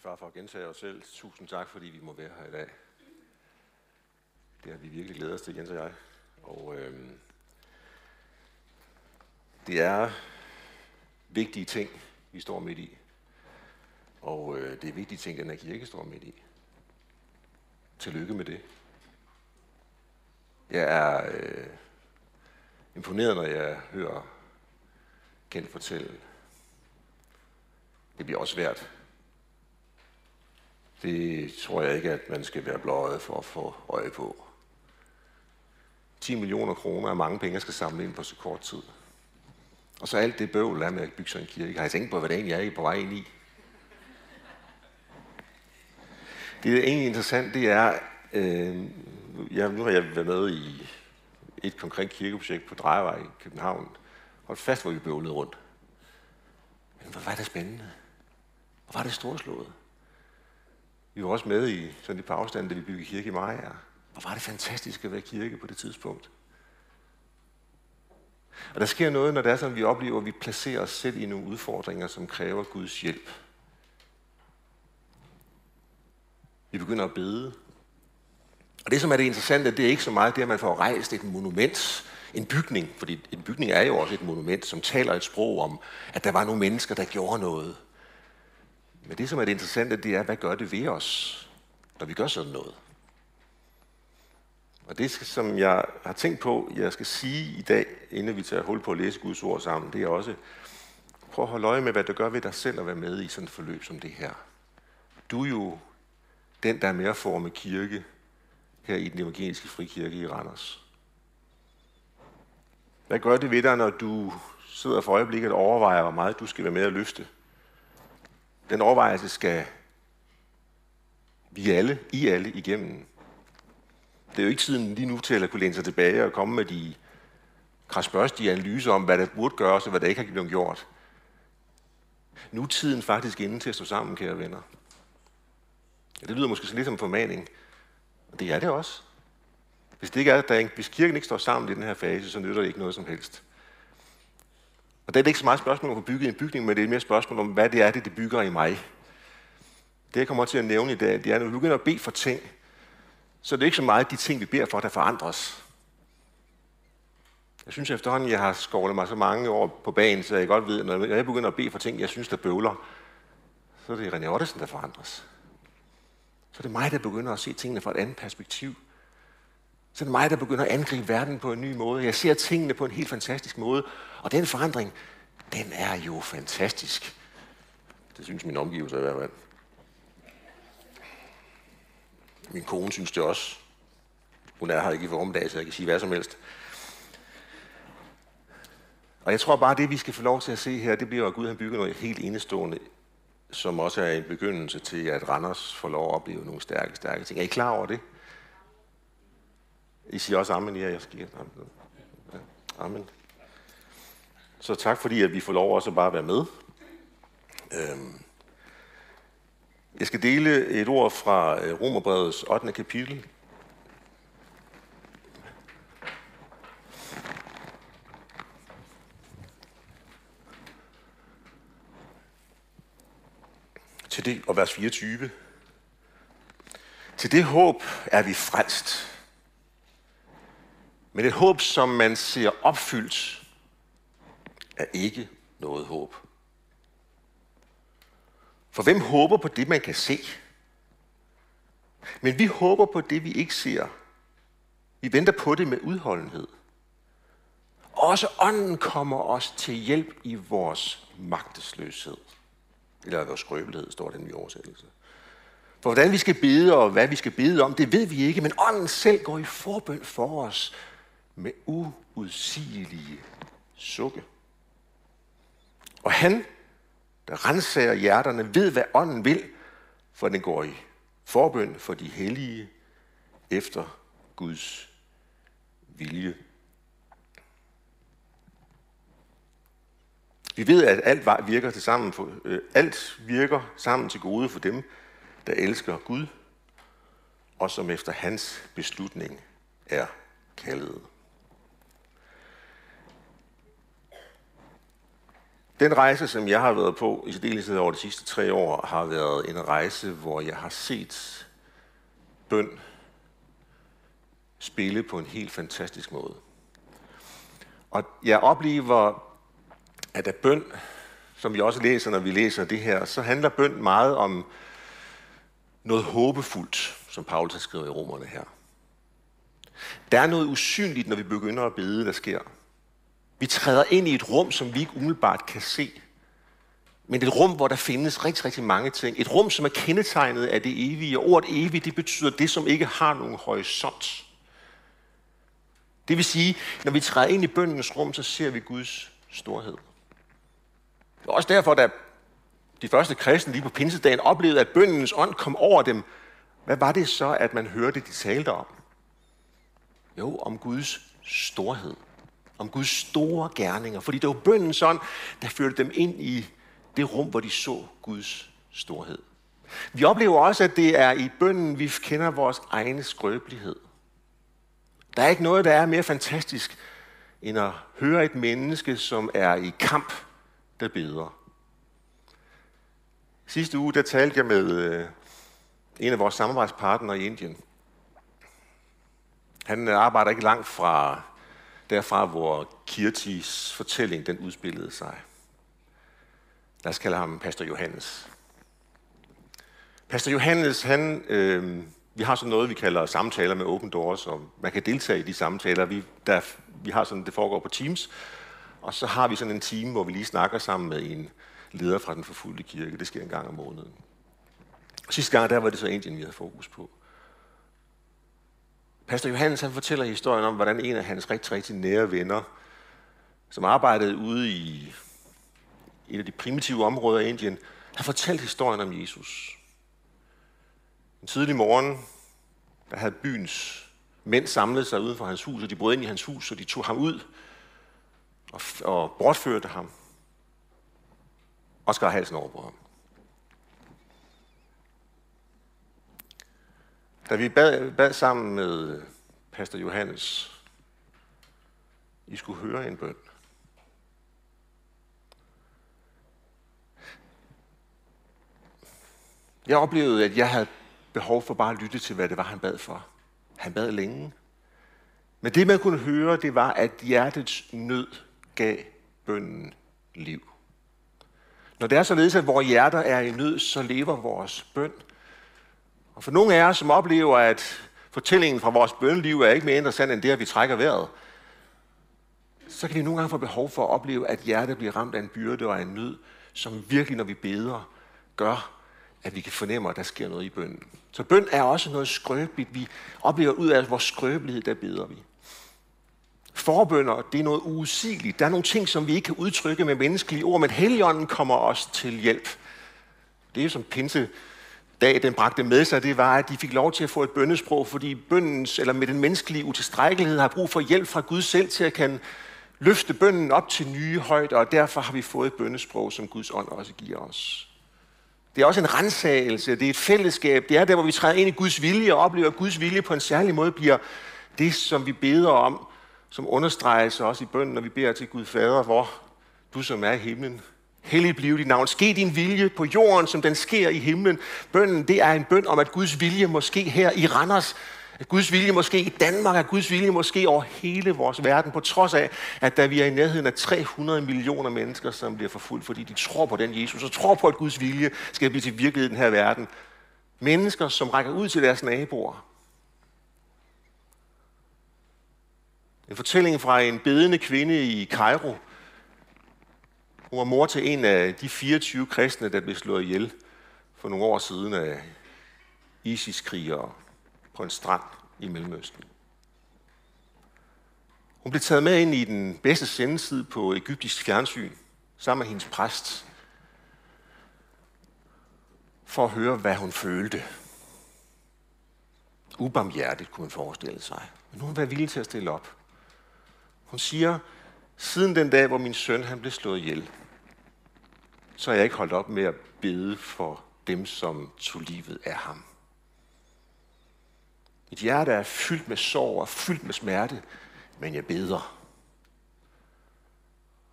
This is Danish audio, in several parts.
Med far for at gentage os selv, tusind tak, fordi vi må være her i dag. Det har vi virkelig glædet os til, Jens og jeg. Og øh, det er vigtige ting, vi står midt i. Og øh, det er vigtige ting, den her kirke står midt i. Tillykke med det. Jeg er øh, imponeret, når jeg hører Kent fortælle. Det bliver også svært det tror jeg ikke, at man skal være bløjet for at få øje på. 10 millioner kroner er mange penge, jeg skal samle ind på så kort tid. Og så alt det bøvl er med at bygge sådan en kirke. Har jeg tænkt på, hvad det egentlig er, I på vej ind i? Det er egentlig interessant, det er, øh, ja, nu har jeg været med i et konkret kirkeprojekt på Drejevej i København. Hold fast, hvor vi bøvlede rundt. Men hvor var det spændende. Hvor var det storslået. Vi var også med i sådan et par afstande, da vi byggede kirke i Maja. Hvor var det fantastisk at være kirke på det tidspunkt. Og der sker noget, når det er sådan, at vi oplever, at vi placerer os selv i nogle udfordringer, som kræver Guds hjælp. Vi begynder at bede. Og det, som er det interessante, det er ikke så meget det, at man får rejst et monument, en bygning, fordi en bygning er jo også et monument, som taler et sprog om, at der var nogle mennesker, der gjorde noget. Men det, som er det interessante, det er, hvad gør det ved os, når vi gør sådan noget? Og det, som jeg har tænkt på, jeg skal sige i dag, inden vi tager hul på at læse Guds ord sammen, det er også, prøv at holde øje med, hvad det gør ved dig selv at være med i sådan et forløb som det her. Du er jo den, der er med at forme kirke her i den evangeliske frikirke i Randers. Hvad gør det ved dig, når du sidder for øjeblikket og overvejer, hvor meget du skal være med at løfte? Den overvejelse skal vi alle, I alle, igennem. Det er jo ikke tiden lige nu til at kunne læne sig tilbage og komme med de krasbørstige analyser om, hvad der burde gøres og hvad der ikke har blevet gjort. Nu er tiden faktisk inde til at stå sammen, kære venner. Ja, det lyder måske sådan lidt som en formaning, og det er det også. Hvis, det ikke er, der, hvis kirken ikke står sammen i den her fase, så nytter det ikke noget som helst. Og det er ikke så meget spørgsmål om at bygge en bygning, men det er mere spørgsmål om, hvad det er, det, det bygger i mig. Det, jeg kommer til at nævne i dag, det er, når vi begynder at bede for ting, så det er ikke så meget de ting, vi beder for, der forandres. Jeg synes efterhånden, jeg har skovlet mig så mange år på banen, så jeg godt ved, når jeg begynder at bede for ting, jeg synes, der bøvler, så er det René Ottesen, der forandres. Så er det mig, der begynder at se tingene fra et andet perspektiv. Så er det mig, der begynder at angribe verden på en ny måde. Jeg ser tingene på en helt fantastisk måde. Og den forandring, den er jo fantastisk. Det synes min omgivelse i hvert fald. Min kone synes det også. Hun er her ikke i formiddag, så jeg kan sige hvad som helst. Og jeg tror bare, det vi skal få lov til at se her, det bliver, at Gud han bygger noget helt enestående, som også er en begyndelse til, at Randers får lov at opleve nogle stærke, stærke ting. Er I klar over det? I siger også amen, ja, jeg skal Amen. Amen. Så tak fordi, at vi får lov også at bare være med. Øhm. Jeg skal dele et ord fra øh, Romerbrevets 8. kapitel. Til det, og vers 24. Til det håb er vi frelst. Men et håb, som man ser opfyldt, er ikke noget håb. For hvem håber på det, man kan se? Men vi håber på det, vi ikke ser. Vi venter på det med udholdenhed. Også ånden kommer os til hjælp i vores magtesløshed. Eller vores skrøbelighed, står den i oversættelse. For hvordan vi skal bede og hvad vi skal bede om, det ved vi ikke, men ånden selv går i forbøn for os med uudsigelige sukke. Og han, der renser hjerterne, ved, hvad ånden vil, for den går i forbøn for de hellige efter Guds vilje. Vi ved, at alt virker, til sammen for, øh, alt virker sammen til gode for dem, der elsker Gud, og som efter hans beslutning er kaldet. Den rejse, som jeg har været på i særdeleshed over de sidste tre år, har været en rejse, hvor jeg har set bøn spille på en helt fantastisk måde. Og jeg oplever, at af bøn, som vi også læser, når vi læser det her, så handler bøn meget om noget håbefuldt, som Paulus har skrevet i romerne her. Der er noget usynligt, når vi begynder at bede, der sker. Vi træder ind i et rum, som vi ikke umiddelbart kan se. Men et rum, hvor der findes rigtig, rigtig mange ting. Et rum, som er kendetegnet af det evige. Og ordet evigt, det betyder det, som ikke har nogen horisont. Det vil sige, når vi træder ind i bøndens rum, så ser vi Guds storhed. Det er også derfor, at de første kristne lige på pinsedagen oplevede, at bøndens ånd kom over dem. Hvad var det så, at man hørte, de talte om? Jo, om Guds storhed. Om Guds store gerninger. Fordi det var bøndens ånd, der førte dem ind i det rum, hvor de så Guds storhed. Vi oplever også, at det er i bønden, vi kender vores egne skrøbelighed. Der er ikke noget, der er mere fantastisk, end at høre et menneske, som er i kamp, der beder. Sidste uge, der talte jeg med øh, en af vores samarbejdspartnere i Indien. Han arbejder ikke langt fra derfra, hvor Kirtis fortælling den udspillede sig. Lad os kalde ham Pastor Johannes. Pastor Johannes, han, øh, vi har sådan noget, vi kalder samtaler med Open Doors, og man kan deltage i de samtaler. Vi, der, vi har sådan, det foregår på Teams, og så har vi sådan en team, hvor vi lige snakker sammen med en leder fra den forfulgte kirke. Det sker en gang om måneden. Sidste gang, der var det så Indien, vi havde fokus på. Pastor Johannes han fortæller historien om, hvordan en af hans rigtig, rigtig nære venner, som arbejdede ude i et af de primitive områder i Indien, han fortalte historien om Jesus. En tidlig morgen, der havde byens mænd samlet sig uden for hans hus, og de brød ind i hans hus, og de tog ham ud og, og bortførte ham og skar halsen over på ham. Da vi bad, bad sammen med øh, pastor Johannes, I skulle høre en bøn. Jeg oplevede, at jeg havde behov for bare at lytte til, hvad det var, han bad for. Han bad længe. Men det, man kunne høre, det var, at hjertets nød gav bønnen liv. Når det er således, at vores hjerter er i nød, så lever vores bøn. Og for nogle af jer, som oplever, at fortællingen fra vores bønneliv er ikke mere interessant end det, at vi trækker vejret, så kan vi nogle gange få behov for at opleve, at hjertet bliver ramt af en byrde og en nød, som virkelig, når vi beder, gør, at vi kan fornemme, at der sker noget i bønnen. Så bøn er også noget skrøbeligt. Vi oplever ud af vores skrøbelighed, der beder vi. Forbønder, det er noget usigeligt. Der er nogle ting, som vi ikke kan udtrykke med menneskelige ord, men Helligånden kommer os til hjælp. Det er som pinse dag, den bragte med sig, det var, at de fik lov til at få et bønnesprog, fordi bøndens, eller med den menneskelige utilstrækkelighed, har brug for hjælp fra Gud selv til at kan løfte bønden op til nye højder, og derfor har vi fået et bønnesprog, som Guds ånd også giver os. Det er også en rensagelse, det er et fællesskab, det er der, hvor vi træder ind i Guds vilje og oplever, at Guds vilje på en særlig måde bliver det, som vi beder om, som understreges også i bønden, når vi beder til Gud Fader, hvor du som er i himlen, hellig blive dit navn. Ske din vilje på jorden, som den sker i himlen. Bønden, det er en bøn om, at Guds vilje måske her i Randers, at Guds vilje måske i Danmark, at Guds vilje måske over hele vores verden, på trods af, at der vi er i nærheden af 300 millioner mennesker, som bliver forfulgt, fordi de tror på den Jesus, og tror på, at Guds vilje skal blive til virkelighed i den her verden. Mennesker, som rækker ud til deres naboer, En fortælling fra en bedende kvinde i Kairo. Hun var mor til en af de 24 kristne, der blev slået ihjel for nogle år siden af ISIS-krigere på en strand i Mellemøsten. Hun blev taget med ind i den bedste sendeside på egyptisk fjernsyn, sammen med hendes præst, for at høre, hvad hun følte. Ubarmhjertigt kunne man forestille sig. Men hun var villig til at stille op. Hun siger, siden den dag, hvor min søn han blev slået ihjel, så har jeg ikke holdt op med at bede for dem, som tog livet af ham. Mit hjerte er fyldt med sorg og fyldt med smerte, men jeg beder.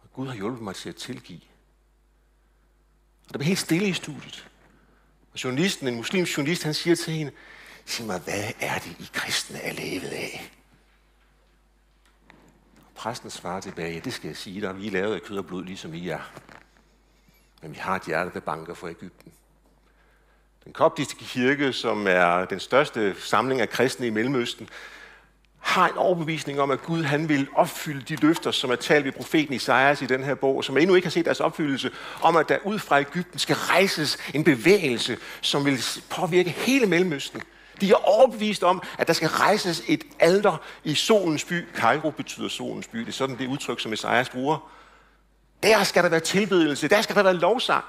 Og Gud har hjulpet mig til at tilgive. Og der blev helt stille i studiet. Og journalisten, en muslimsk journalist, han siger til hende, sig mig, hvad er det, I kristne er levet af? Og præsten svarer tilbage, ja, det skal jeg sige dig, vi er lavet af kød og blod, ligesom I er. Men vi har et hjerte, der banker for Ægypten. Den koptiske kirke, som er den største samling af kristne i Mellemøsten, har en overbevisning om, at Gud han vil opfylde de løfter, som er talt ved profeten Isaias i den her bog, som endnu ikke har set deres opfyldelse, om at der ud fra Ægypten skal rejses en bevægelse, som vil påvirke hele Mellemøsten. De er overbevist om, at der skal rejses et alter i solens by. Cairo betyder solens by. Det er sådan det udtryk, som Isaias bruger. Der skal der være tilbedelse. Der skal der være lovsang.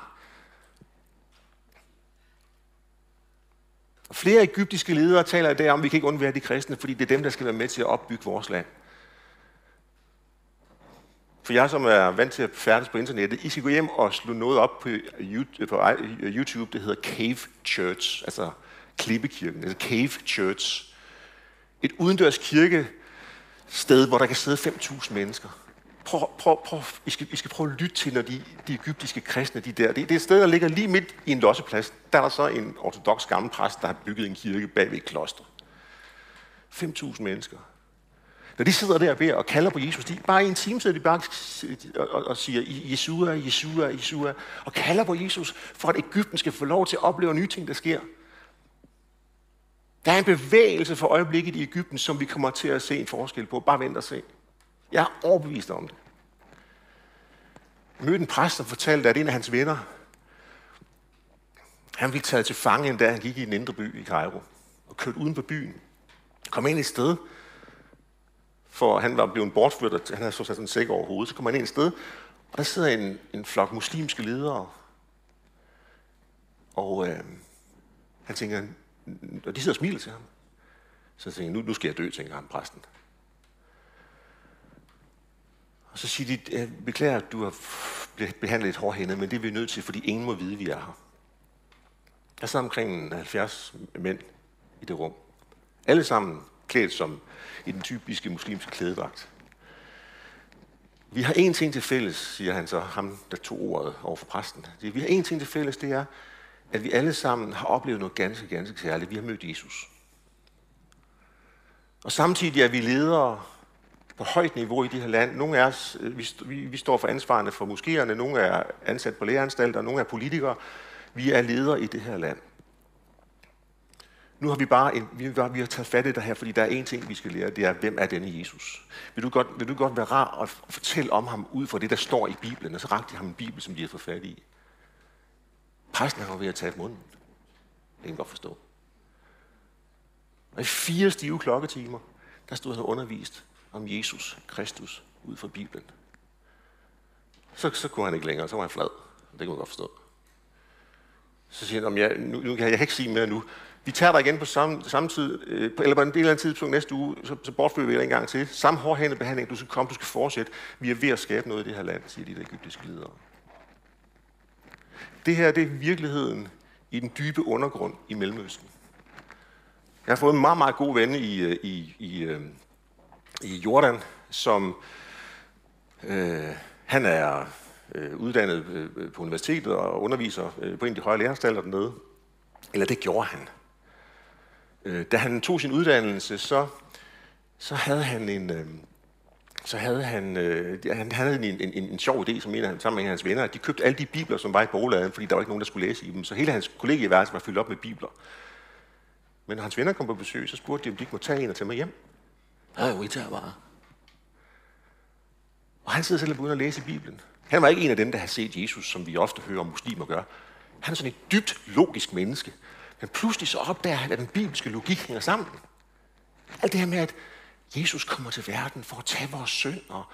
Flere egyptiske ledere taler i dag om, at vi kan ikke undvære de kristne, fordi det er dem, der skal være med til at opbygge vores land. For jeg, som er vant til at færdes på internettet, I skal gå hjem og slå noget op på YouTube, det hedder Cave Church, altså klippekirken, altså Cave Church. Et udendørs kirkested, hvor der kan sidde 5.000 mennesker prøv, prøv, prøv, I, skal, I skal prøve at lytte til, når de, de egyptiske kristne, de der. Det, det er et sted, der ligger lige midt i en losseplads. Der er der så en ortodox gammel præst, der har bygget en kirke bag ved et kloster. 5.000 mennesker. Når de sidder der ved og kalder på Jesus, de, bare i en time sidder de bare og, og, og siger, Jesua, Jesua, Jesua, og kalder på Jesus, for at Ægypten skal få lov til at opleve nye ting, der sker. Der er en bevægelse for øjeblikket i Ægypten, som vi kommer til at se en forskel på. Bare vent og se. Jeg er overbevist om det. Jeg mødte en præst, der fortalte, at en af hans venner, han blev taget til fange, da han gik i en indre by i Cairo, og kørte uden på byen. Kom ind et sted, for han var blevet bortført, han havde så sat en sæk over hovedet, så kom han ind et sted, og der sidder en, en flok muslimske ledere, og øh, han tænker, og de sidder og smiler til ham. Så tænker jeg, nu, nu skal jeg dø, tænker han, præsten. Og så siger de, øh, beklager, at du har blevet behandlet lidt hårdhændet, men det er vi nødt til, fordi ingen må vide, at vi er her. Der sidder omkring 70 mænd i det rum. Alle sammen klædt som i den typiske muslimske klædedragt. Vi har én ting til fælles, siger han så, ham der tog ordet over for præsten. Vi har én ting til fælles, det er, at vi alle sammen har oplevet noget ganske, ganske særligt. Vi har mødt Jesus. Og samtidig er vi ledere på højt niveau i det her land. Nogle af os, øh, vi, vi, vi står for ansvarende for moskéerne, nogle er ansat på læreanstalter, nogle er politikere. Vi er ledere i det her land. Nu har vi bare en, vi, har, vi har taget fat i det her, fordi der er en ting, vi skal lære, det er, hvem er denne Jesus? Vil du godt, vil du godt være rar og fortælle om ham ud fra det, der står i Bibelen, og så rakte de ham en Bibel, som de har fået fat i. Præsten har ved at tage munden. Det kan godt forstå. Og i fire stive klokketimer, der stod han undervist om Jesus Kristus ud fra Bibelen. Så, så kunne han ikke længere, så var han flad. Det kunne man godt forstå. Så siger han, jeg, nu, nu kan jeg, jeg kan ikke sige mere nu. Vi tager dig igen på samme, samme tid, øh, eller på en del af tidspunkt næste uge, så, så bortfører vi dig en gang til. Samme hårdhændet behandling, du skal komme, du skal fortsætte. Vi er ved at skabe noget i det her land, siger de der egyptiske ledere. Det her, det er virkeligheden i den dybe undergrund i Mellemøsten. Jeg har fået en meget, meget god ven i, øh, i, i, øh, i Jordan, som øh, han er øh, uddannet øh, på universitetet og underviser øh, på en af de højere lærerstaller dernede. Eller det gjorde han. Øh, da han tog sin uddannelse, så, så havde han en... Øh, så havde han, øh, han havde en, en, en, en sjov idé, som en af, sammen med en af hans venner, at de købte alle de bibler, som var i bogladen, fordi der var ikke nogen, der skulle læse i dem. Så hele hans kollegieværelse var fyldt op med bibler. Men når hans venner kom på besøg, så spurgte de, om de ikke måtte tage en og tage med hjem. Ja, vi tager bare. Og han sidder selv og begynder at læse Bibelen. Han var ikke en af dem, der har set Jesus, som vi ofte hører om muslimer gøre. Han er sådan et dybt logisk menneske. Men pludselig så opdager han, at den bibelske logik hænger sammen. Alt det her med, at Jesus kommer til verden for at tage vores synd, og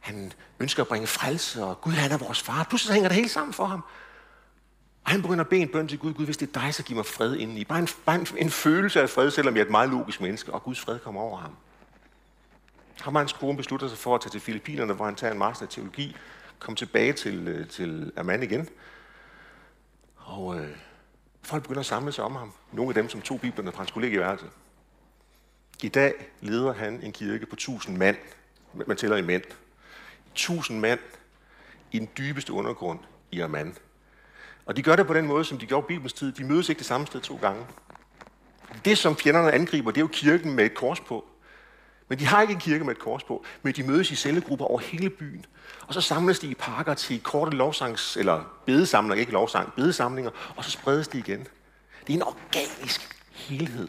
han ønsker at bringe frelse, og Gud han er vores far. Pludselig så hænger det hele sammen for ham. Og han begynder at bede en bøn til Gud. Gud, hvis det er dig, så giv mig fred indeni. Bare en, bare en, en følelse af fred, selvom jeg er et meget logisk menneske, og Guds fred kommer over ham. Ham og hans kone beslutter sig for at tage til Filippinerne, hvor han tager en master i teologi, kom tilbage til, øh, til Amman igen. Og øh, folk begynder at samle sig om ham. Nogle af dem, som tog biblerne fra hans kollegeværelse. I dag leder han en kirke på tusind mand. Man tæller i mænd. Tusind mand i den dybeste undergrund i Amman. Og de gør det på den måde, som de gjorde i Bibelens tid. De mødes ikke det samme sted to gange. Det, som fjenderne angriber, det er jo kirken med et kors på. Men de har ikke en kirke med et kors på, men de mødes i cellegrupper over hele byen. Og så samles de i parker til korte lovsangs, eller bedesamlinger, ikke lovsang, bedesamlinger, og så spredes de igen. Det er en organisk helhed.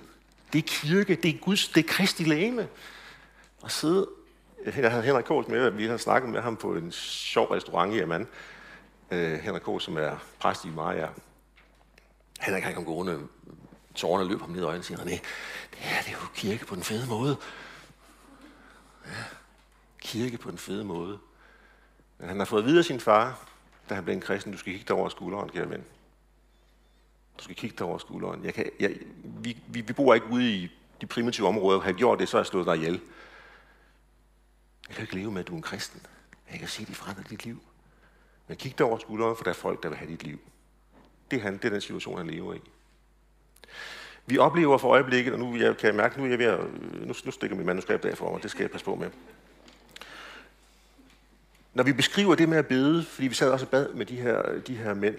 Det er kirke, det er Guds, det er Kristi læme. Og sidde, jeg havde Henrik Kås med, vi har snakket med ham på en sjov restaurant i Amman. Øh, Henrik Kås, som er præst i Maja. Henrik han kom gående, tårerne løb ham ned i øjnene og siger, det her det er jo kirke på den fede måde. Kirke på den fede måde. Men han har fået videre sin far, da han blev en kristen, du skal kigge dig over skulderen, kære ven. Du skal kigge dig over skulderen. Jeg kan, jeg, vi, vi, vi bor ikke ude i de primitive områder. Har jeg gjort det, så har jeg slået dig ihjel. Jeg kan ikke leve med, at du er en kristen. Jeg kan se, at de forandrer dit liv. Men kig dig over skulderen, for der er folk, der vil have dit liv. Det er, han, det er den situation, han lever i. Vi oplever for øjeblikket, og nu jeg, kan jeg mærke, nu er jeg ved at, nu, nu stikker mit manuskript af for mig, det skal jeg passe på med. Når vi beskriver det med at bede, fordi vi sad også og bad med de her, de her mænd,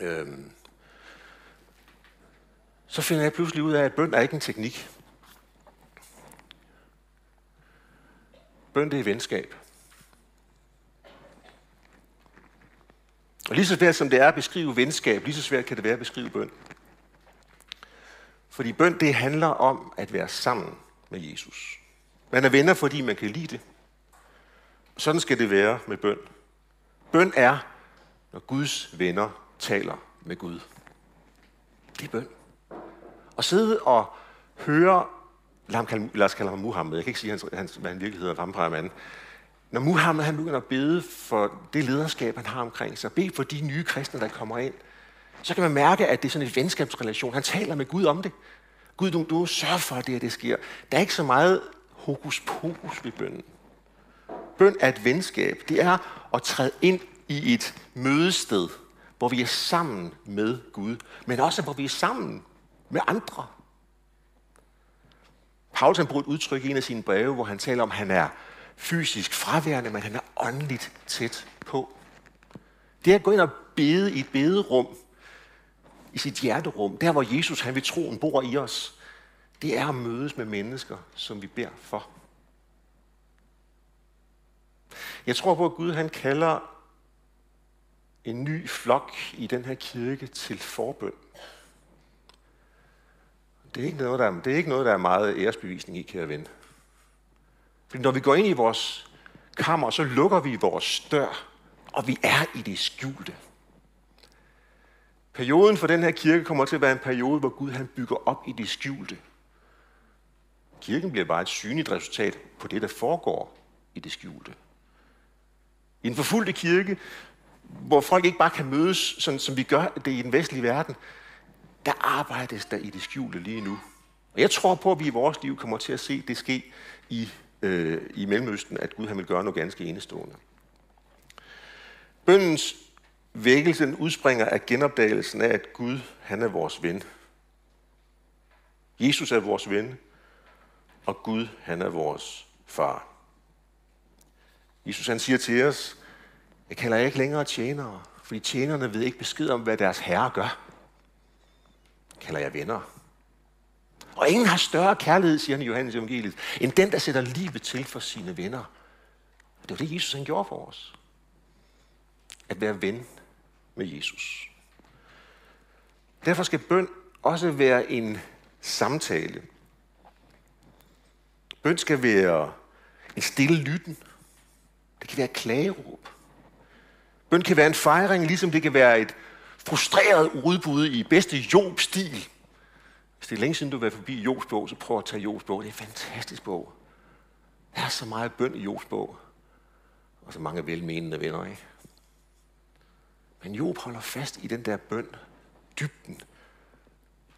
øhm, så finder jeg pludselig ud af, at bøn er ikke en teknik. Bøn det er venskab. Og lige så svært som det er at beskrive venskab, lige så svært kan det være at beskrive bøn. Fordi bøn, det handler om at være sammen med Jesus. Man er venner, fordi man kan lide det. Sådan skal det være med bøn. Bøn er, når Guds venner taler med Gud. Det er bøn. At sidde og høre, lad os kalde ham Muhammed, jeg kan ikke sige, hans, hvad han virkelig hedder, vampiremanden. Når Muhammed han begynder at bede for det lederskab, han har omkring sig, bede for de nye kristne, der kommer ind, så kan man mærke, at det er sådan en venskabsrelation. Han taler med Gud om det. Gud, du, du sørger for, at det, her det sker. Der er ikke så meget hokus pokus ved bønnen. Bøn er et venskab. Det er at træde ind i et mødested, hvor vi er sammen med Gud, men også hvor vi er sammen med andre. Paulus han bruger et udtryk i en af sine breve, hvor han taler om, at han er fysisk fraværende, men han er åndeligt tæt på. Det er at gå ind og bede i et bederum, i sit hjerterum, der hvor Jesus han ved troen bor i os, det er at mødes med mennesker, som vi beder for. Jeg tror på, at Gud han kalder en ny flok i den her kirke til forbøn. Det er ikke noget, der er, det er, ikke noget, der er meget æresbevisning i, kære ven. Fordi når vi går ind i vores kammer, så lukker vi vores dør, og vi er i det skjulte. Perioden for den her kirke kommer til at være en periode, hvor Gud han bygger op i det skjulte. Kirken bliver bare et synligt resultat på det, der foregår i det skjulte. I en forfulgte kirke, hvor folk ikke bare kan mødes, sådan som vi gør det i den vestlige verden, der arbejdes der i det skjulte lige nu. Og jeg tror på, at vi i vores liv kommer til at se det ske i, øh, i Mellemøsten, at Gud han vil gøre noget ganske enestående. Bøndens vækkelsen udspringer af genopdagelsen af, at Gud han er vores ven. Jesus er vores ven, og Gud han er vores far. Jesus han siger til os, jeg kalder jer ikke længere tjenere, fordi tjenerne ved ikke besked om, hvad deres herre gør. Jeg kalder jeg venner. Og ingen har større kærlighed, siger han i Johannes evangeliet, end den, der sætter livet til for sine venner. Og det var det, Jesus han gjorde for os. At være ven med Jesus. Derfor skal bøn også være en samtale. Bøn skal være en stille lytten. Det kan være et klageråb. Bøn kan være en fejring, ligesom det kan være et frustreret udbud i bedste Job-stil. Hvis det er længe siden, du har været forbi Jobs bog, så prøv at tage Jobs bog. Det er en fantastisk bog. Der er så meget bøn i Jobs bog. Og så mange velmenende venner, ikke? Men Job holder fast i den der bøn, dybden.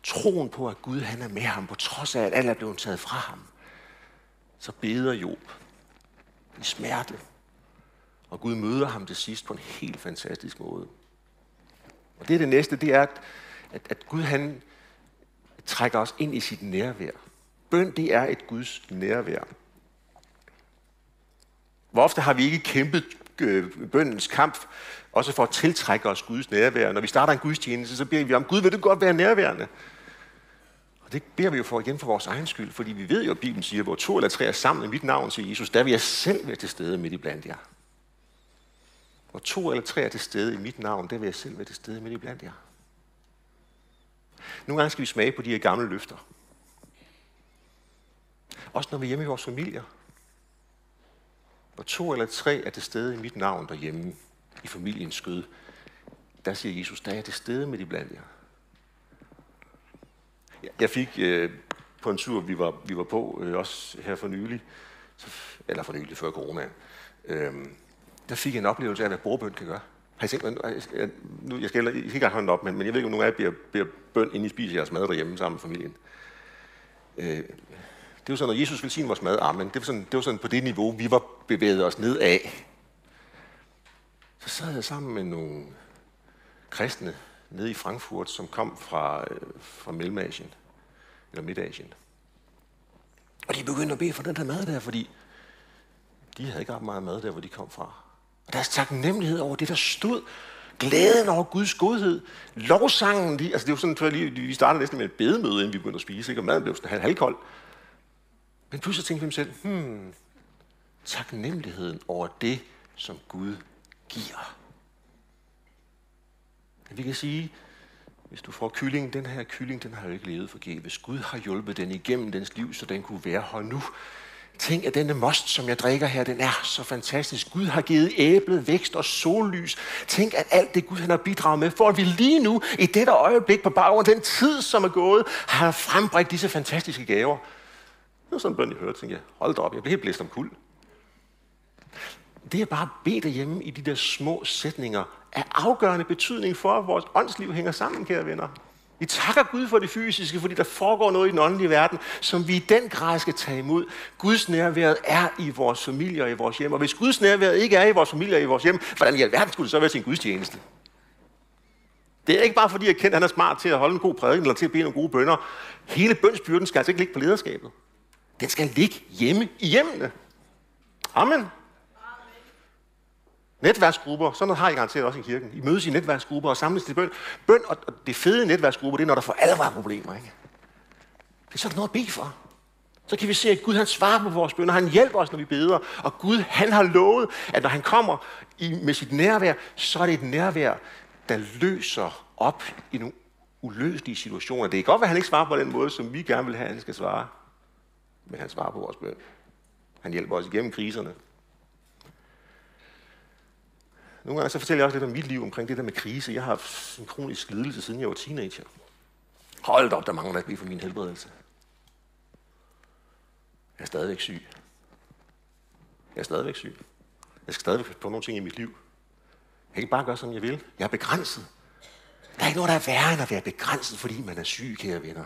Troen på, at Gud han er med ham, på trods af, at alt er blevet taget fra ham. Så beder Job i smerte. Og Gud møder ham til sidst på en helt fantastisk måde. Og det er det næste, det er, at, at, at Gud han trækker os ind i sit nærvær. Bøn, det er et Guds nærvær. Hvor ofte har vi ikke kæmpet Øh, bøndens kamp, også for at tiltrække os Guds nærvær. Når vi starter en gudstjeneste, så beder vi om, Gud, vil du godt være nærværende? Og det beder vi jo for igen for vores egen skyld, fordi vi ved jo, at Bibelen siger, hvor to eller tre er sammen i mit navn til Jesus, der vil jeg selv være til stede midt i blandt jer. Hvor to eller tre er til stede i mit navn, der vil jeg selv være til stede midt i blandt jer. Nogle gange skal vi smage på de her gamle løfter. Også når vi er hjemme i vores familier. Hvor to eller tre er til stede i mit navn derhjemme, i familiens skød, der siger Jesus, der er jeg til stede med de blandt jer. Jeg fik øh, på en tur, vi var, vi var på, øh, også her for nylig, eller for nylig, før corona, øh, der fik jeg en oplevelse af, hvad bordbøn kan gøre. Har I set, jeg, nu, jeg skal, jeg skal ikke engang hånden op, men, men jeg ved ikke, om nogen af jer bliver, bliver bøn, inden I spiser jeres mad derhjemme sammen med familien. Øh, det var sådan, når Jesus sige vores mad, amen. Det var, sådan, det var sådan på det niveau, vi var bevæget os ned af. Så sad jeg sammen med nogle kristne nede i Frankfurt, som kom fra, øh, fra Mellemasien, eller Midtasien. Og de begyndte at bede for den der mad der, fordi de havde ikke ret meget mad der, hvor de kom fra. Og deres taknemmelighed over det, der stod, glæden over Guds godhed, lovsangen, de, altså det var sådan, at vi startede næsten med et bedemøde, inden vi begyndte at spise, ikke? og maden blev sådan halvkold. Men pludselig tænkte vi dem selv, hmm, taknemmeligheden over det, som Gud giver. Vi kan sige, hvis du får kylling, den her kylling, den har jo ikke levet forgæves. Gud har hjulpet den igennem dens liv, så den kunne være her nu. Tænk, at denne most, som jeg drikker her, den er så fantastisk. Gud har givet æblet vækst og sollys. Tænk, at alt det Gud han har bidraget med, for at vi lige nu, i dette øjeblik på baggrund den tid, som er gået, har frembragt disse fantastiske gaver. Det var sådan en bøn, jeg hørte, tænkte jeg, hold da op, jeg blev helt blæst om kul. Det er bare bede derhjemme i de der små sætninger er afgørende betydning for, at vores åndsliv hænger sammen, kære venner. Vi takker Gud for det fysiske, fordi der foregår noget i den åndelige verden, som vi i den grad skal tage imod. Guds nærvær er i vores familie og i vores hjem. Og hvis Guds nærvær ikke er i vores familie og i vores hjem, hvordan i alverden skulle det så være sin gudstjeneste? Det er ikke bare fordi, jeg kender, at han er smart til at holde en god prædiken eller til at bede nogle gode bønder. Hele bønsbyrden skal altså ikke ligge på lederskabet. Den skal ligge hjemme i hjemmene. Amen. Netværksgrupper, sådan noget har I garanteret også i kirken. I mødes i netværksgrupper og samles til bøn. Bøn og det fede netværksgrupper, det er, når der for alvor er problemer. Ikke? Det er sådan noget at bede for. Så kan vi se, at Gud han svarer på vores bønder. Han hjælper os, når vi beder. Og Gud han har lovet, at når han kommer i, med sit nærvær, så er det et nærvær, der løser op i nogle uløselige situationer. Det kan godt være, at han ikke svarer på den måde, som vi gerne vil have, at han skal svare. Men han svarer på vores bøn. Han hjælper os igennem kriserne. Nogle gange så fortæller jeg også lidt om mit liv omkring det der med krise. Jeg har haft en kronisk lidelse, siden jeg var teenager. Hold op, der mangler der ikke for min helbredelse. Jeg er stadigvæk syg. Jeg er stadigvæk syg. Jeg skal stadigvæk på nogle ting i mit liv. Jeg kan ikke bare gøre, som jeg vil. Jeg er begrænset. Der er ikke noget, der er værre end at være begrænset, fordi man er syg, kære venner.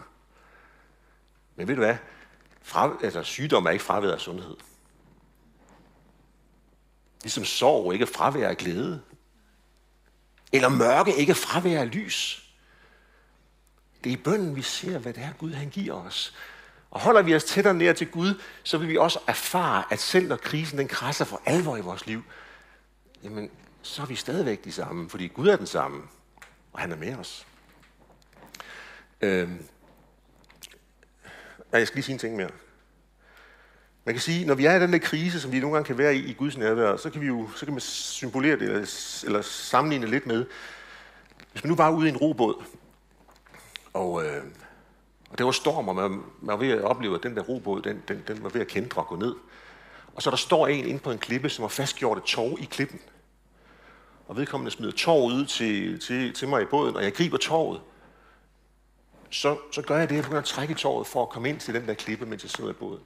Men ved du hvad? Fra, altså, sygdom er ikke fravær af sundhed. Ligesom sorg ikke fravær af glæde. Eller mørke ikke fravær af lys. Det er i bønden, vi ser, hvad det er, Gud han giver os. Og holder vi os tættere nær til Gud, så vil vi også erfare, at selv når krisen den krasser for alvor i vores liv, jamen, så er vi stadigvæk de samme, fordi Gud er den samme, og han er med os. Øhm. Ja, jeg skal lige sige en ting mere. Man kan sige, når vi er i den der krise, som vi nogle gange kan være i i Guds nærvær, så kan vi jo så kan man symbolere det, eller, eller sammenligne lidt med, hvis man nu var ude i en robåd, og, øh, og det var storm, og man, man var ved at opleve, at den der robåd, den, den, den var ved at kendre og gå ned. Og så der står en inde på en klippe, som har fastgjort et tog i klippen. Og vedkommende smider tog ud til, til, til mig i båden, og jeg griber toget. Så, så gør jeg det, at jeg begynder at trække tåret for at komme ind til den der klippe, mens jeg sidder i båden.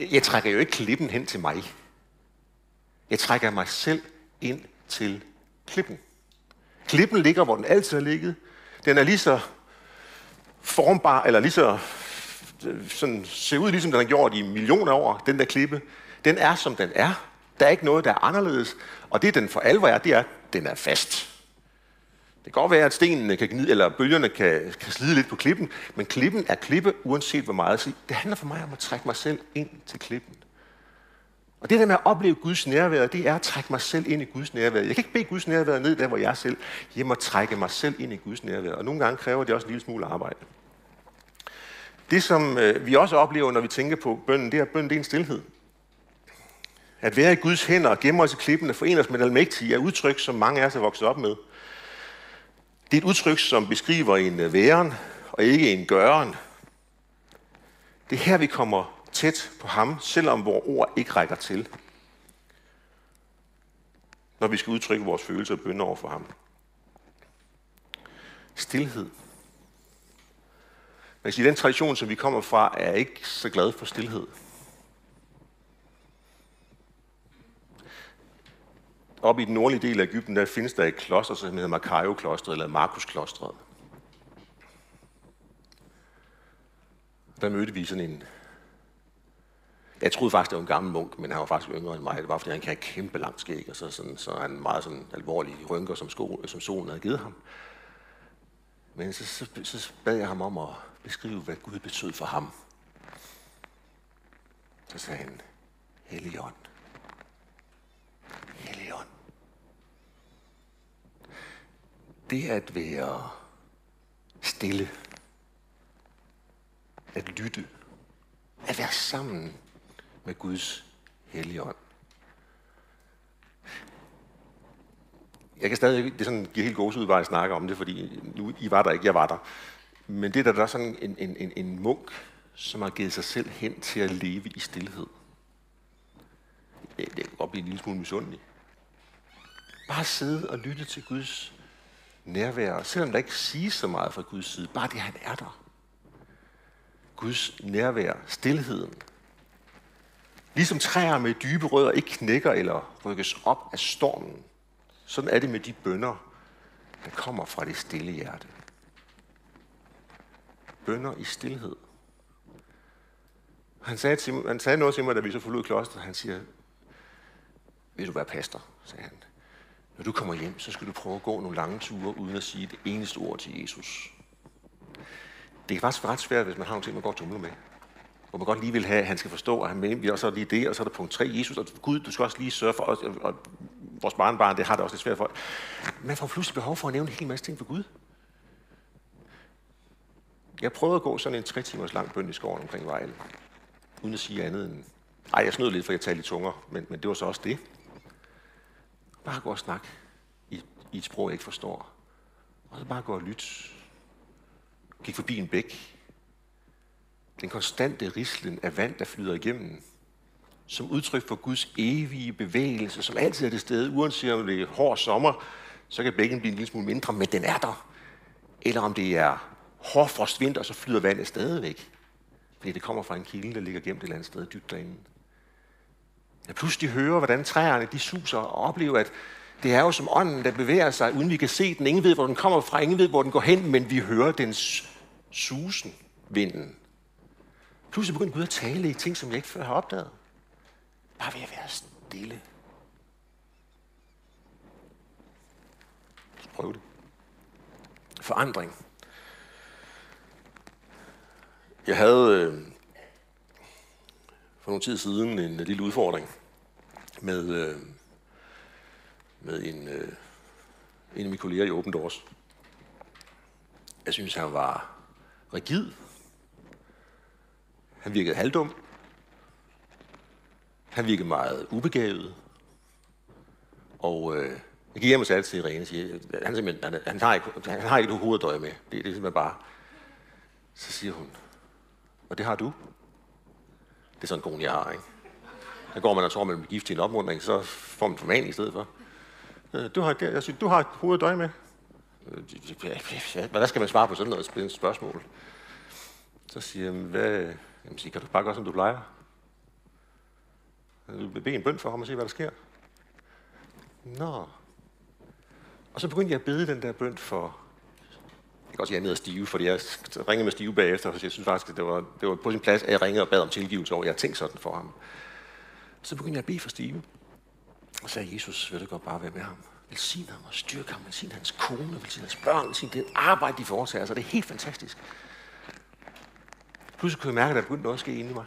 Jeg trækker jo ikke klippen hen til mig. Jeg trækker mig selv ind til klippen. Klippen ligger, hvor den altid har ligget. Den er lige så formbar, eller lige så øh, sådan, ser ud, ligesom den har gjort i millioner år, den der klippe. Den er, som den er. Der er ikke noget, der er anderledes. Og det, den for alvor er, det er, at den er fast. Det kan godt være, at stenene kan gnide, eller bølgerne kan, kan slide lidt på klippen, men klippen er klippe, uanset hvor meget. Så det handler for mig om at trække mig selv ind til klippen. Og det der med at opleve Guds nærvær, det er at trække mig selv ind i Guds nærvær. Jeg kan ikke bede Guds nærvær ned der, hvor jeg er selv. Jeg må trække mig selv ind i Guds nærvær. Og nogle gange kræver det også en lille smule arbejde. Det, som øh, vi også oplever, når vi tænker på bønden, det er, at bønden det er en stillhed. At være i Guds hænder og gemme os i klippen og forene os med den almægtige er udtryk, som mange af os er vokset op med. Det er et udtryk, som beskriver en øh, væren og ikke en gøren. Det er her, vi kommer tæt på ham, selvom vores ord ikke rækker til. Når vi skal udtrykke vores følelser og bønder over for ham. Stilhed. Men sige, den tradition, som vi kommer fra, er ikke så glad for stilhed. Op i den nordlige del af Ægypten, der findes der et kloster, som hedder Makaio-klostret, eller Markus-klostret. Der mødte vi sådan en... Jeg troede faktisk, det var en gammel munk, men han var faktisk yngre end mig. Det var, fordi han kan have kæmpe langt skæg, og så, sådan, så han meget sådan alvorlige rynker, som, sko, som solen havde givet ham. Men så, så, så bad jeg ham om at beskrive, hvad Gud betød for ham. Så sagde han, Helligånd. Det at være stille, at lytte, at være sammen med Guds helligånd. Jeg kan stadig, det er sådan, giver helt gåsud, bare at snakke om det, fordi nu, I var der ikke, jeg var der. Men det der, der er sådan en, en, en, en munk, som har givet sig selv hen til at leve i stillhed. Det kan godt blive en lille smule misundelig. Bare sidde og lytte til Guds nærvær, selvom der ikke siges så meget fra Guds side. Bare det, han er der. Guds nærvær, stillheden. Ligesom træer med dybe rødder ikke knækker eller rykkes op af stormen, sådan er det med de bønder, der kommer fra det stille hjerte. Bønder i stillhed. Han sagde, til, han sagde noget til mig, da vi så forlod klosteret. Han siger, vil du være pastor, sagde han. Når du kommer hjem, så skal du prøve at gå nogle lange ture, uden at sige det eneste ord til Jesus. Det kan faktisk være ret svært, hvis man har nogle ting, man godt tumler med. Hvor man godt lige vil have, at han skal forstå, at han mener, og så er lige det, og så er der punkt 3, Jesus, og Gud, du skal også lige sørge for os, og vores barnbarn, det har det også lidt svært for. Man får pludselig behov for at nævne en hel masse ting for Gud. Jeg prøvede at gå sådan en tre timers lang bøn i skoven omkring Vejle, uden at sige andet end... Ej, jeg snød lidt, for jeg talte i tunger, men, men det var så også det. Bare gå og snak i, i et sprog, jeg ikke forstår. Og så bare gå og lytte. Gik forbi en bæk. Den konstante rislen af vand, der flyder igennem. Som udtryk for Guds evige bevægelse, som altid er det sted, uanset om det er hård sommer, så kan bækken blive en lille smule mindre, men den er der. Eller om det er hård vinter, så flyder vandet stadigvæk. Fordi det kommer fra en kilde, der ligger gemt et eller andet sted dybt derinde. Jeg pludselig hører, hvordan træerne de suser og oplever, at det er jo som ånden, der bevæger sig, uden vi kan se den. Ingen ved, hvor den kommer fra, ingen ved, hvor den går hen, men vi hører dens susen, vinden. Pludselig begynder Gud at tale i ting, som jeg ikke før har opdaget. Bare ved at være stille. Prøv det. Forandring. Jeg havde øh, for nogle tid siden en øh, lille udfordring med, øh, med en, øh, en af mine kolleger i Open Doors. Jeg synes, han var rigid. Han virkede halvdum. Han virkede meget ubegavet. Og øh, jeg gik hjem og sagde til Irene og siger, øh, han, simpelthen, han, han, har ikke, han har ikke noget hoveddøje med. Det, det er simpelthen bare... Så siger hun, og det har du. Det er sådan en kone, jeg har, ikke? Der går man og tror, man bliver gift til en opmundring, så får man formaning i stedet for. Øh, du har, jeg synes, du har hoveddøje med. Øh, hvad skal man svare på sådan noget spørgsmål? Så siger jeg, hvad, jamen, siger, kan du bare gøre, som du plejer? Du vil bede en bøn for ham og se, hvad der sker. Nå. Og så begyndte jeg at bede den der bøn for... Jeg kan også sige, at jeg er nede stive, fordi jeg ringede med stive bagefter, for jeg synes faktisk, at det var, det var på sin plads, at jeg ringede og bad om tilgivelse over, at jeg tænkte sådan for ham. Så begyndte jeg at bede for Stive. Og sagde, Jesus, vil du godt bare være med ham? Velsign ham og styrke ham, velsign hans kone, velsign hans børn, velsign det arbejde, de foretager sig. Det er helt fantastisk. Pludselig kunne jeg mærke, at der begyndte noget at ske inde i mig.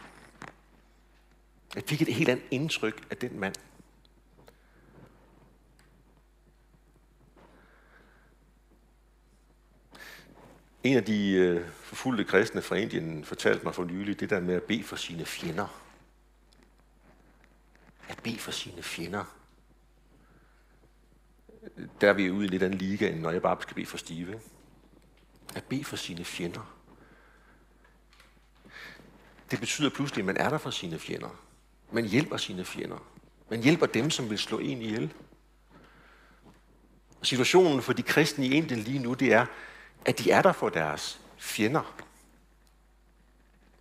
Jeg fik et helt andet indtryk af den mand. En af de øh, forfulgte kristne fra Indien fortalte mig for nylig det der med at bede for sine fjender. At bede for sine fjender. Der er vi ude i lidt anden liga, end når jeg bare skal bede for stive. At bede for sine fjender. Det betyder pludselig, at man er der for sine fjender. Man hjælper sine fjender. Man hjælper dem, som vil slå en ihjel. Situationen for de kristne i Indien lige nu, det er, at de er der for deres fjender.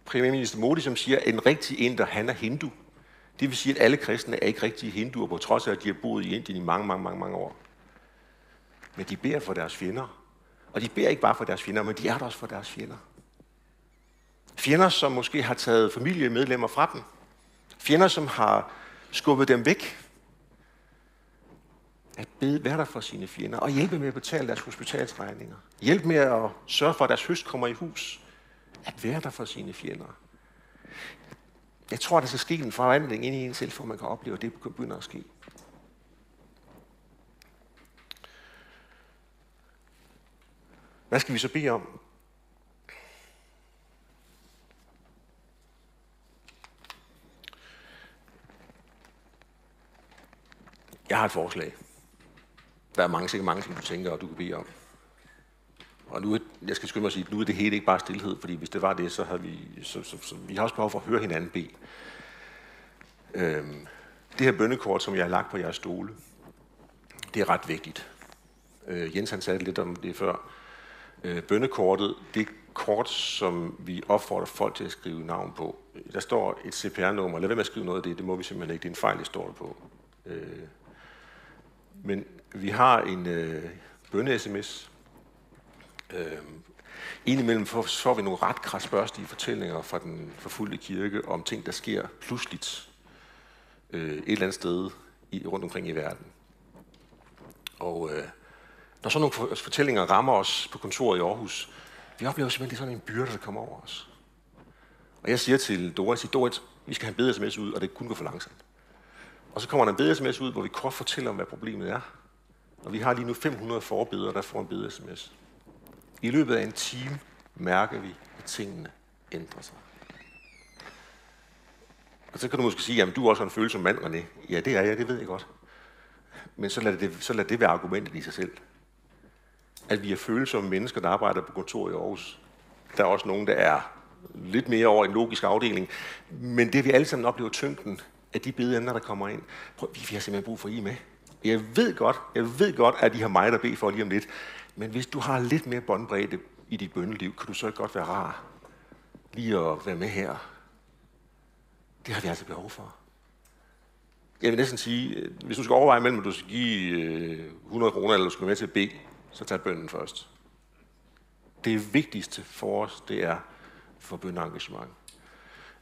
Premierminister Modi, som siger, at en rigtig inder, han er hindu. Det vil sige, at alle kristne er ikke rigtige hinduer, på trods af, at de har boet i Indien i mange, mange, mange, mange år. Men de beder for deres fjender. Og de beder ikke bare for deres fjender, men de er der også for deres fjender. Fjender, som måske har taget familiemedlemmer fra dem. Fjender, som har skubbet dem væk. At bede, være der for sine fjender og hjælpe med at betale deres hospitalsregninger. Hjælp med at sørge for, at deres høst kommer i hus. At være der for sine fjender. Jeg tror, der skal ske en forvandling ind i en selv, for man kan opleve, at det begynder at ske. Hvad skal vi så bede om? Jeg har et forslag. Der er mange, sikkert mange ting, du tænker, og du kan bede om. Og nu, jeg skal skynde mig at sige, nu er det hele ikke bare stillhed, fordi hvis det var det, så har vi, så, så, så, vi har også behov for at høre hinanden bede. Øhm, det her bønnekort, som jeg har lagt på jeres stole, det er ret vigtigt. Øh, Jens han sagde lidt om det før. Øh, bønnekortet, det er kort, som vi opfordrer folk til at skrive navn på. Øh, der står et CPR-nummer. Lad være med at skrive noget af det, det må vi simpelthen ikke. Det er en fejl, det står på. Øh, men vi har en øh, bønne-sms. Øh, indimellem får, får vi nogle ret krasbørstige fortællinger fra den forfulgte kirke om ting, der sker pludseligt øh, et eller andet sted i, rundt omkring i verden. Og øh, når sådan nogle altså, fortællinger rammer os på kontoret i Aarhus, vi oplever simpelthen, sådan en byrde, der kommer over os. Og jeg siger til Doris, Doris, vi skal have en bedre sms ud, og det kun går for langsomt. Og så kommer der en bedre sms ud, hvor vi kort fortæller om, hvad problemet er. Og vi har lige nu 500 forbedere, der får en bedre sms. I løbet af en time mærker vi, at tingene ændrer sig. Og så kan du måske sige, at du også har en følelse mand, René. Ja, det er jeg, det ved jeg godt. Men så lad det, så lad det være argumentet i sig selv. At vi er følsomme mennesker, der arbejder på kontor i Aarhus. Der er også nogen, der er lidt mere over en logisk afdeling. Men det vi alle sammen oplever tyngden af de bedemner, der kommer ind. Prøv, vi har simpelthen brug for I med. Jeg ved godt, jeg ved godt, at I har mig, der beder for lige om lidt. Men hvis du har lidt mere båndbredde i dit bønneliv, kan du så ikke godt være rar lige at være med her. Det har vi altså behov for. Jeg vil næsten sige, øh, hvis du skal overveje mellem, at du skal give øh, 100 kroner, eller du skal være med til at bede, så tag bønnen først. Det vigtigste for os, det er for bøndeengagement.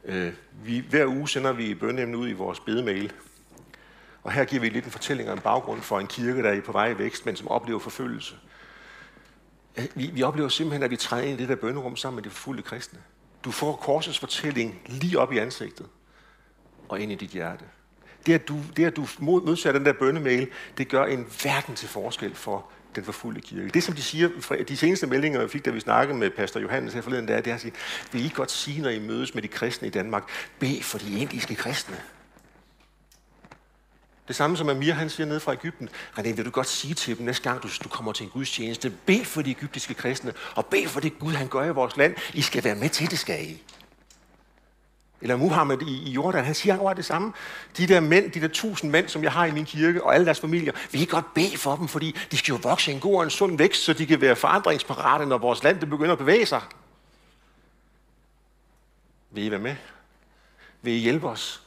Øh, vi, hver uge sender vi bønneemne ud i vores bedemail. Og her giver vi lidt en fortælling en baggrund for en kirke, der er på vej i vækst, men som oplever forfølgelse. Vi, vi oplever simpelthen, at vi træder ind i det der bønnerum sammen med de forfulgte kristne. Du får korsets fortælling lige op i ansigtet og ind i dit hjerte. Det, at du, det, at du modtager den der bønnemail, det gør en verden til forskel for den forfulgte kirke. Det, som de siger, de seneste meldinger, vi fik, da vi snakkede med pastor Johannes her forleden, det er, det er at sige, vil I godt sige, når I mødes med de kristne i Danmark, bed for de indiske kristne. Det samme som Amir, han siger ned fra Ægypten. René, vil du godt sige til dem næste gang, du, du kommer til en gudstjeneste, bed for de egyptiske kristne, og bed for det Gud, han gør i vores land. I skal være med til det, skal I. Eller Muhammed i, i Jordan, han siger over det samme. De der mænd, de der tusind mænd, som jeg har i min kirke, og alle deres familier, vi kan godt bede for dem, fordi de skal jo vokse en god og en sund vækst, så de kan være forandringsparate, når vores land det begynder at bevæge sig. Vil I være med? Vil I hjælpe os?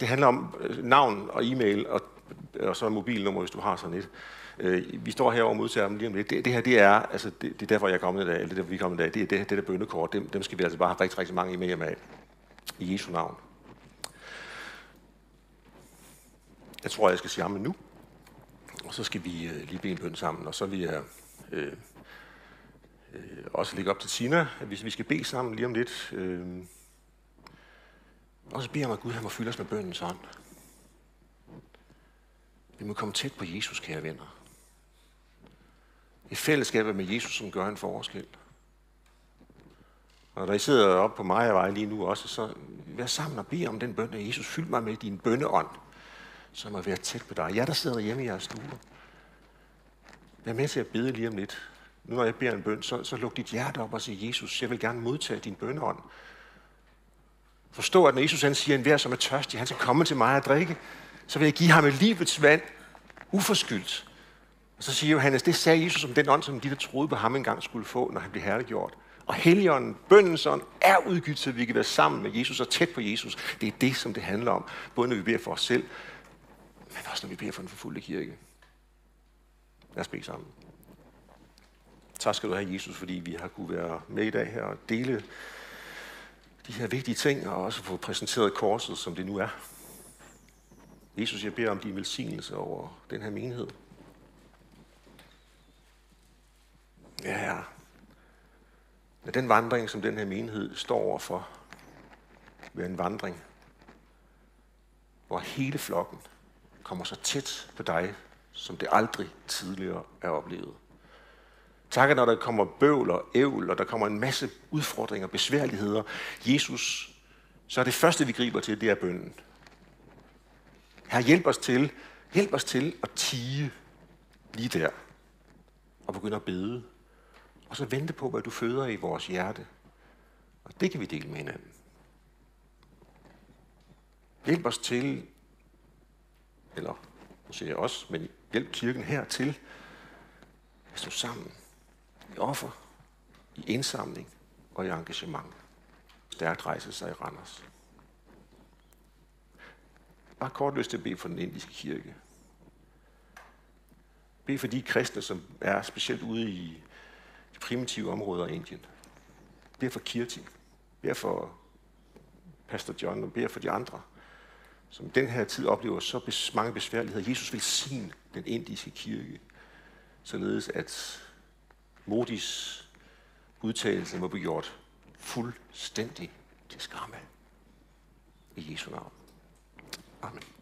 Det handler om øh, navn og e-mail, og, og så mobilnummer, hvis du har sådan et. Øh, vi står her og modtager dem lige om lidt. Det, det her, det er, altså, det, det er derfor, jeg er kommet i dag, eller det er, vi er kommet i dag, det er det, det der bønnekort, dem, dem skal vi altså bare have rigtig, rigtig mange e-mail med i Jesu navn. Jeg tror, jeg skal sige amen nu. Og så skal vi øh, lige bede en bøn sammen, og så vil jeg øh, øh, også lægge op til Tina, hvis vi skal bede sammen lige om lidt. Øh, og så beder jeg mig, at Gud han må fylde os med bøndens ånd. Vi må komme tæt på Jesus, kære venner. Et fællesskab med Jesus, som gør en forskel. Og når I sidder oppe på mig og vej lige nu også, så vær sammen og bed om den bøn, at Jesus fyld mig med din bønneånd, som må være tæt på dig. Jeg, der sidder hjemme i jeres stue. Vær med til at bede lige om lidt. Nu når jeg beder en bøn, så, så luk dit hjerte op og sig, Jesus, jeg vil gerne modtage din bønneånd. Forstå, at når Jesus han siger, at enhver, som er tørstig, han skal komme til mig og drikke, så vil jeg give ham et livets vand, uforskyldt. Og så siger Johannes, det sagde Jesus om den ånd, som de, der troede på ham engang skulle få, når han blev herliggjort. Og Helligånden, bøndens ånd, er udgivet, så vi kan være sammen med Jesus og tæt på Jesus. Det er det, som det handler om. Både når vi beder for os selv, men også når vi beder for den forfulgte kirke. Lad os bede sammen. Tak skal du have, Jesus, fordi vi har kunne være med i dag her og dele de her vigtige ting, og også få præsenteret korset, som det nu er. Jesus, jeg beder om din velsignelse over den her menighed. Ja, ja. Lad den vandring, som den her menighed står overfor, være en vandring, hvor hele flokken kommer så tæt på dig, som det aldrig tidligere er oplevet. Tak, når der kommer bøvl og ævl, og der kommer en masse udfordringer og besværligheder. Jesus, så er det første, vi griber til, det er bønden. Her hjælp os til, hjælp os til at tige lige der, og begynde at bede, og så vente på, hvad du føder i vores hjerte. Og det kan vi dele med hinanden. Hjælp os til, eller nu siger jeg også, men hjælp kirken her til at stå sammen i offer, i indsamling og i engagement. Stærkt rejse sig i Randers. Bare kort lyst til at bede for den indiske kirke. Bed for de kristne, som er specielt ude i de primitive områder af Indien. Bed for Kirti. Bed for Pastor John og bed for de andre, som den her tid oplever så mange besværligheder. Jesus vil sin den indiske kirke, således at Modis udtalelse må blive gjort fuldstændig til skamme. I Jesu navn. Amen.